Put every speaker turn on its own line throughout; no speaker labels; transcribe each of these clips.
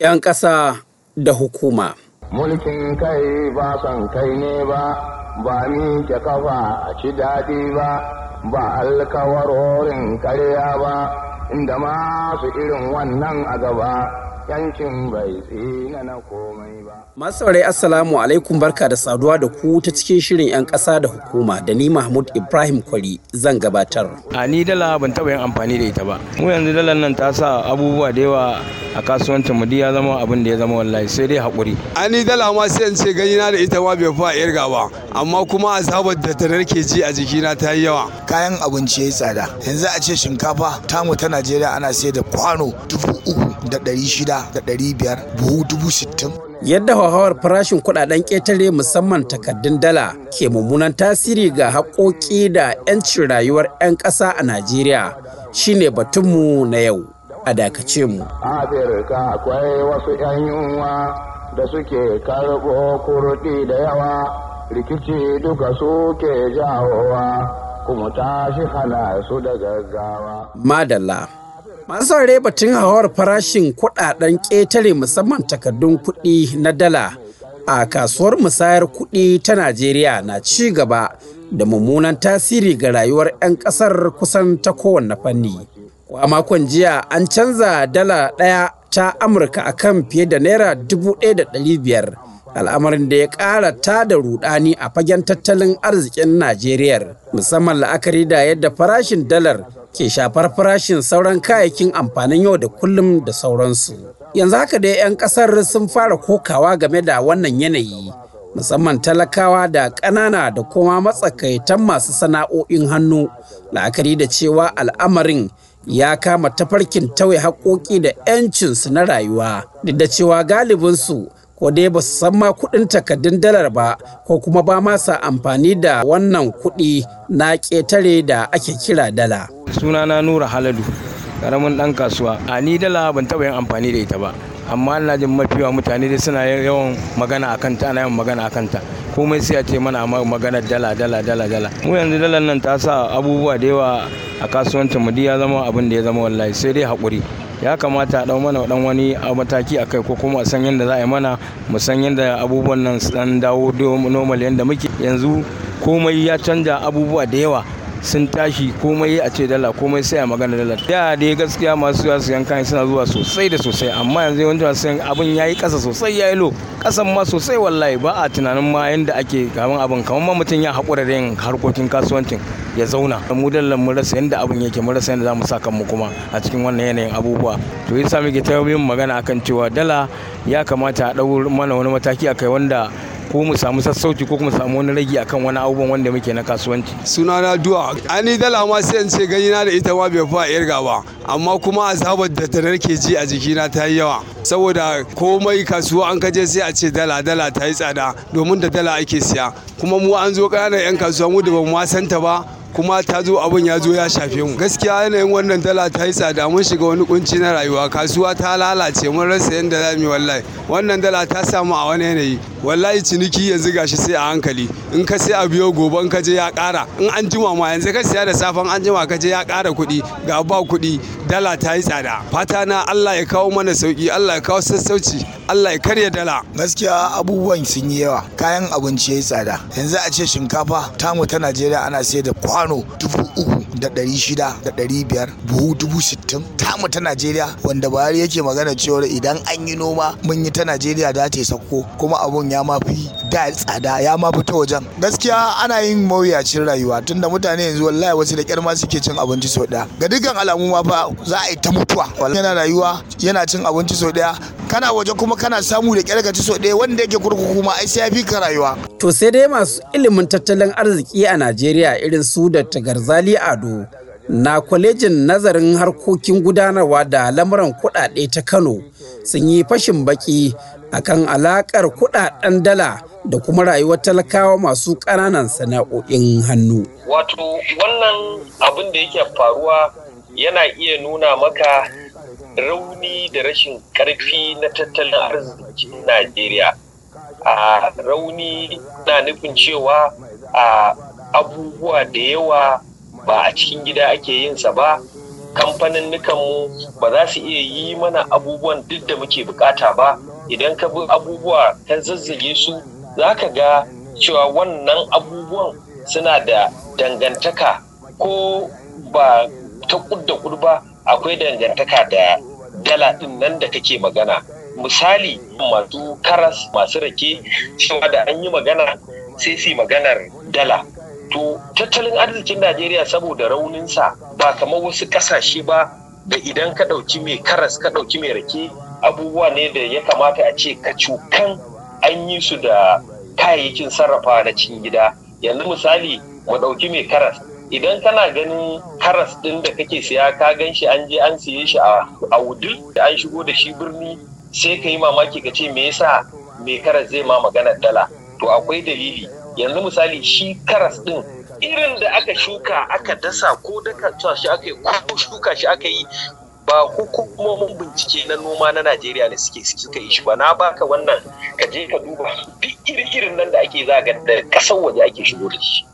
'yan ƙasa da hukuma.
Mulkin kai ba son kai ne ba, ba ni ke kafa a ci daɗi ba, ba alkawarorin karya ba, inda masu irin wannan a gaba, yankin bai tsina na komai ba.
Masu saurari Assalamu alaikum. Barka da saduwa da ku ta cikin shirin 'yan ƙasa da hukuma da ni Mahmud Ibrahim Kwari zan gabatar.
a ni dala ban taɓa yin amfani da ita ba. Mu yanzu dalar nan ta sa abubuwa da yawa a kasuwancin mu ya zama abin da ya zama wallahi sai dai haƙuri.
Ani dala ma sai in ce gani na da ita ma bai fa irga ba. Amma kuma azabar da ta narke ji a jikina ta yi yawa.
Kayan abinci ya yi tsada. Yanzu a ce shinkafa tamu ta najeriya ana sai da kwano dubu uku. Da ɗari shida da ɗari biyar buhu dubu sittin
Yadda hauhawar farashin kuɗaɗen ƙetare musamman takardun dala ke mummunan tasiri ga haƙoƙi da 'yancin rayuwar 'yan ƙasa a Najeriya shine batunmu na yau. A dakace mu.
Afirka akwai wasu 'yan yunwa da suke karɓo kurɗi da yawa, rikici duka suke jawowa, kuma tashi hana su da gaggawa.
Madalla. masu saurare batun hawar farashin kuɗaɗen ƙetare musamman takardun kuɗi na dala a kasuwar musayar kuɗi ta najeriya na ci gaba da mummunan tasiri ga rayuwar 'yan ƙasar kusan ta kowanne fanni. A makon jiya an canza dala ɗaya ta amurka akan fiye da naira 1,500 al'amarin da ya ƙara ta da rudani a fagen tattalin arzikin Najeriya musamman la'akari da yadda farashin dalar ke shafar farashin sauran kayayyakin amfanin yau da kullum da sauransu. Yanzu haka dai 'yan ƙasar sun fara kokawa game da wannan yanayi musamman talakawa da ƙanana da kuma matsakaitan masu sana'o'in hannu la'akari da cewa al'amarin ya kama tafarkin tauye haƙoƙi da 'yancinsu na rayuwa duk da cewa galibinsu ko dai ba su san ma kuɗin takardun dalar ba ko kuma ba ma sa amfani da wannan kuɗi na ƙetare da ake kira dala.
sunana nura haladu ƙaramin ɗan kasuwa. A ni dala ban taɓa yin amfani da ita ba amma ina jin mafiwa mutane dai suna yawan magana a kanta ana yawan magana a kanta. Komai sai a ce mana maganar dala dala dala dala. Mu yanzu dalar nan ta sa abubuwa da yawa a kasuwancin mu ya zama abin da ya zama wallahi sai dai haƙuri. Ya kamata a ɗau mana dan wani mataki a kai ko kuma a san yadda za a yi mana mu san yadda abubuwan nan su dawo normal yadda muke. Yanzu komai ya canja abubuwa da yawa. Sun tashi komai a ce dala komai sai a magana dala. Da dai gaskiya masu yawa su yankan suna zuwa sosai da sosai amma yanzu yawanci masu yan abin yayi kasa sosai yayi lo kasan ma sosai wallahi ba a tunanin ma yanda ake gaban abin kamar ma mutum ya haƙura da yin harkokin kasuwancin ya zauna. Mu dallan mu rasa yanda abin yake mu rasa yanda za mu sa kanmu kuma a cikin wannan yanayin abubuwa. To yasa muke ta yin magana akan cewa dala ya kamata a ɗau mana wani mataki akai wanda ko mu samu sassauci ko kuma samu wani ragi akan wani abubuwan wanda muke na kasuwanci.
Suna na duwa ani dala ma sai ce gani na da ita ma bai fa irga ba. Amma kuma azabar da ta narke ji a jikina ta yi yawa. Saboda komai kasuwa an kaje sai a ce dala dala ta yi tsada domin da dala ake siya. Kuma mu an zo ƙananan 'yan kasuwa mu da ba mu santa ba kuma ta zo abin ya zo ya shafe mu. Gaskiya yanayin wannan dala ta yi tsada. Mun shiga wani kunci na rayuwa. Kasuwa ta lalace. Mun rasa yadda za mu yi wallahi. Wannan dala ta samu a wani yanayi. Wallahi ciniki yanzu gashi sai a hankali. In ka sai a biyo gobe ka je ya ƙara. In an jima ma yanzu ka siya da safan an jima ka je ya ƙara kuɗi. Ga ba kuɗi dala ta yi tsada. Fata na Allah ya kawo mana sauƙi Allah ya kawo sassauci Allah ya karya dala.
Gaskiya abubuwan sun yi yawa. Kayan abinci ya yi tsada. Yanzu a ce shinkafa tamu ta najeriya ana sai da kwano dubu uku da ɗari shida da ɗari biyar buhu dubu sittin. Tamu ta najeriya wanda buhari yake magana cewar idan an yi noma mun yi ta najeriya da ta sauko. Kuma abun ya mafi da tsada ya mafi ta wajen. Gaskiya ana yin mawuyacin rayuwa tunda mutane yanzu wallahi wasu da kyar ma suke cin abinci sau ɗaya. Ga dukkan alamu ma fa za a yi ta mutuwa. Yana rayuwa yana cin abinci sau ɗaya. Kana waje kuma kana samu da kyar ci sau ɗaya wanda yake kurkuku ma ai sai ya fi ka rayuwa.
To sai dai masu ilimin tattalin arziki a Najeriya irin su da Tagarzali Ado na kwalejin nazarin harkokin gudanarwa da lamuran kuɗaɗe ta Kano sun yi fashin baki akan alakar kuɗaɗen dala da kuma rayuwar talakawa masu ƙananan sana'o'in hannu.
Wato wannan abin da yake faruwa yana iya nuna maka rauni da rashin ƙarfi na tattalin arzikin Najeriya. A rauni na nufin cewa a abubuwa da yawa ba a cikin gida ake yin sa ba kamfanin mu ba za su iya yi mana abubuwan duk da muke buƙata ba idan ka bi abubuwa ka zazzage su za ka ga cewa wannan abubuwan suna da dangantaka ko ba ta kudda ba akwai dangantaka da dala ɗin nan da kake magana. Misali masu karas masu rake cewa da an yi magana sai su maganar dala. To tattalin arzikin najeriya saboda rauninsa ba kamar wasu ƙasashe ba da idan ka ɗauki mai karas ka ɗauki mai rake abubuwa ne da ya kamata a ce ka cukan an yi su da kayayyakin sarrafa na cikin gida. Yanzu misali mu ɗauki mai karas. Idan kana ganin karas ɗin da kake siya ka gan shi an je an siye shi a wudil da an shigo da shi birni sai ka yi mamaki ka ce me yasa mai karas zai ma maganar dala? To akwai dalili. Yanzu misali shi karas ɗin irin da aka shuka aka dasa ko daka shi aka yi ko shuka shi aka yi ba hukumomin bincike na noma na Najeriya ne suke suka yi shi ba. Na baka wannan ka je ka duba duk iri-irin nan da ake zaga da ƙasar waje ake shigo da shi.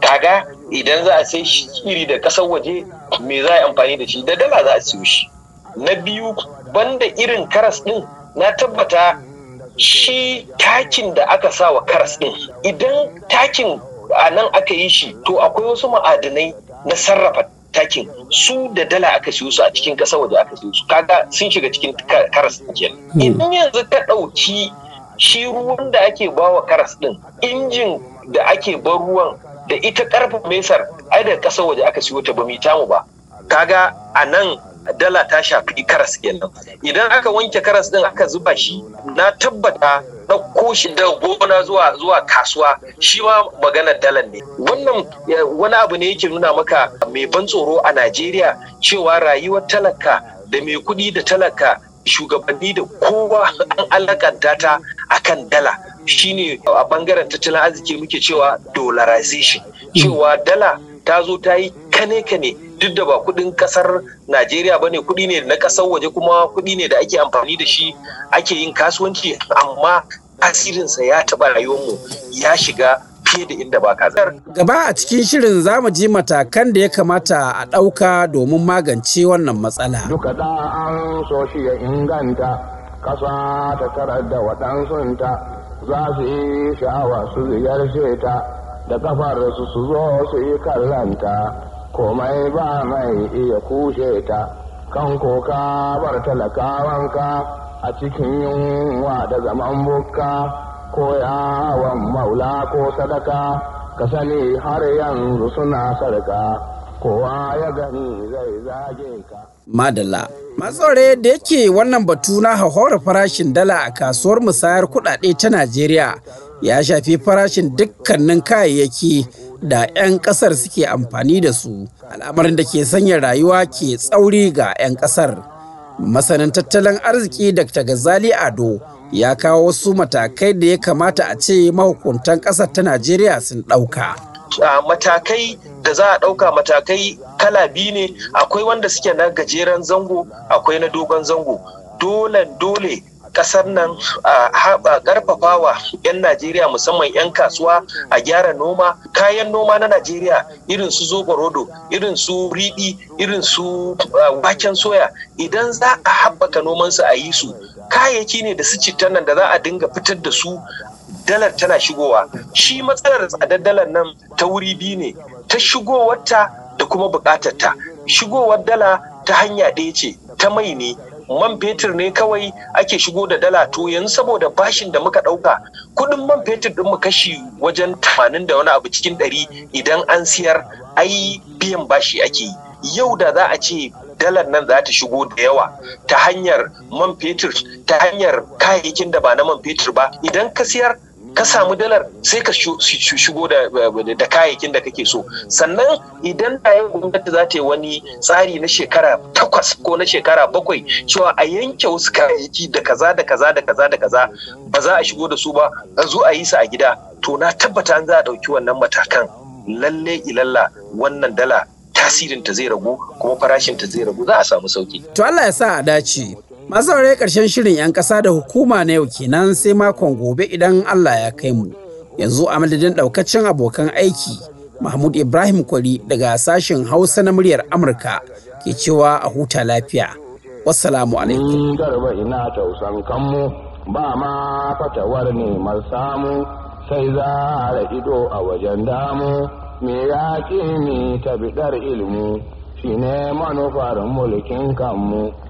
Kaga idan za a sai iri da ƙasar waje me za a amfani da shi? Da dala za a siyo shi. Na biyu banda irin karas din na tabbata shi takin da aka sa wa karas din idan takin a nan aka yi shi to akwai wasu ma'adanai na sarrafa takin. Su da dala aka siyo su a cikin ƙasar waje aka siyo su. Kaga sun shiga cikin karas kenan. Idan yanzu ka ɗauki shi ruwan da ake bawa karas din injin da ake bar ruwan da ita karfa mesar ai da ƙasar waje aka siyo ta ba mu tamu ba. Kaga a nan dala ta shafi karas kenan. Idan aka wanke karas din aka zuba shi na tabbata ɗauko shi da gona zuwa zuwa kasuwa shi ma maganar dalar ne. Wannan wani abu ne yake nuna maka mai ban tsoro a najeriya cewa rayuwar talaka da mai kuɗi da talaka shugabanni da kowa an alakanta ta akan dala. Shine a ɓangaren tattalin arziki muke cewa dollarization cewa dala ta zo ta yi kane-kane duk da ba kuɗin ƙasar Najeriya ba ne kuɗi ne na ƙasar waje kuma kuɗi ne da ake amfani da shi ake yin kasuwanci amma asirinsa ya taɓa rayuwarmu ya shiga fiye da inda ba ka
Gaba a cikin shirin za mu ji matakan da ya kamata a ɗauka domin magance wannan matsala.
Duka da an so shi ya inganta ƙasa ta tarar da waɗansunta za su yi sha'awa su ziyarce ta da kafar su su zo su yi kallanta komai ba mai iya kushe ta. Kan koka bar talakawanka a cikin yunwa da zaman bukka ko yawon maula ko sadaka ka sani har yanzu suna sarka. Kowa ya gani zai zage ka.
Madalla. Matsore da yake wannan batu na hauhawar farashin dala a kasuwar musayar kuɗaɗe ta Najeriya ya shafi farashin dukkanin kayayyaki da 'yan ƙasar suke amfani da su, al'amarin da ke sanya rayuwa ke tsauri ga 'yan ƙasar. Masanin tattalin arziki Dr. Gazali Ado ya kawo wasu matakai da ya kamata a ce mahukuntan ƙasar ta Najeriya sun ɗauka.
matakai da za a ɗauka matakai kala biyu ne akwai wanda suke na gajeren zango akwai na dogon zango dole dole ƙasar nan a karfafawa 'yan najeriya musamman 'yan kasuwa a gyara noma. Kayan noma na najeriya irin su zoɓorodo irin su riɗi irin su waken soya idan za a haɓaka nomansu a yi su kayayyaki ne da su citta nan da za a dinga fitar da su dalar tana shigowa. Shi matsalar tsadar dalar nan ta wuri biyu ne ta shigowarta da kuma bukatarta shigowar dala ta hanya ɗaya ce ta mai ne man fetur ne kawai ake shigo da dala to yanzu saboda bashin da muka ɗauka kuɗin man fetur ɗin mu kashi wajen tamanin da wani abu cikin ɗari idan an siyar ai biyan bashi ake yi. Yau da za a ce dalar nan za ta shigo da yawa ta hanyar man fetur ta hanyar kayayyakin da ba na man fetur ba idan ka siyar ka samu dalar sai ka shigo da kayayyakin da kake so sannan idan da yau gwamnati za ta yi wani tsari na shekara takwas ko na shekara bakwai cewa a yanke wasu kayayyaki da kaza da kaza da kaza da kaza ba za a shigo da su ba a zo a yi su a gida to na tabbata an za a ɗauki wannan matakan lalle ilalla wannan dala tasirinta zai ragu kuma farashinta zai ragu za a samu sauƙi.
To Allah ya sa a dace. masu saurare ƙarshen shirin 'yan ƙasa da hukuma na yau kenan sai makon gobe idan Allah ya kai mu. Yanzu a madadin ɗaukacin abokan aiki Mahmud Ibrahim Kwari daga sashen Hausa na muryar Amurka ke cewa a huta lafiya. Wassalamu alaikum.
Ina tausan ba ma fatawar neman samu sai za ido a wajen damu me ya ce ni ta bidar ilmu shine manufar mulkin kanmu.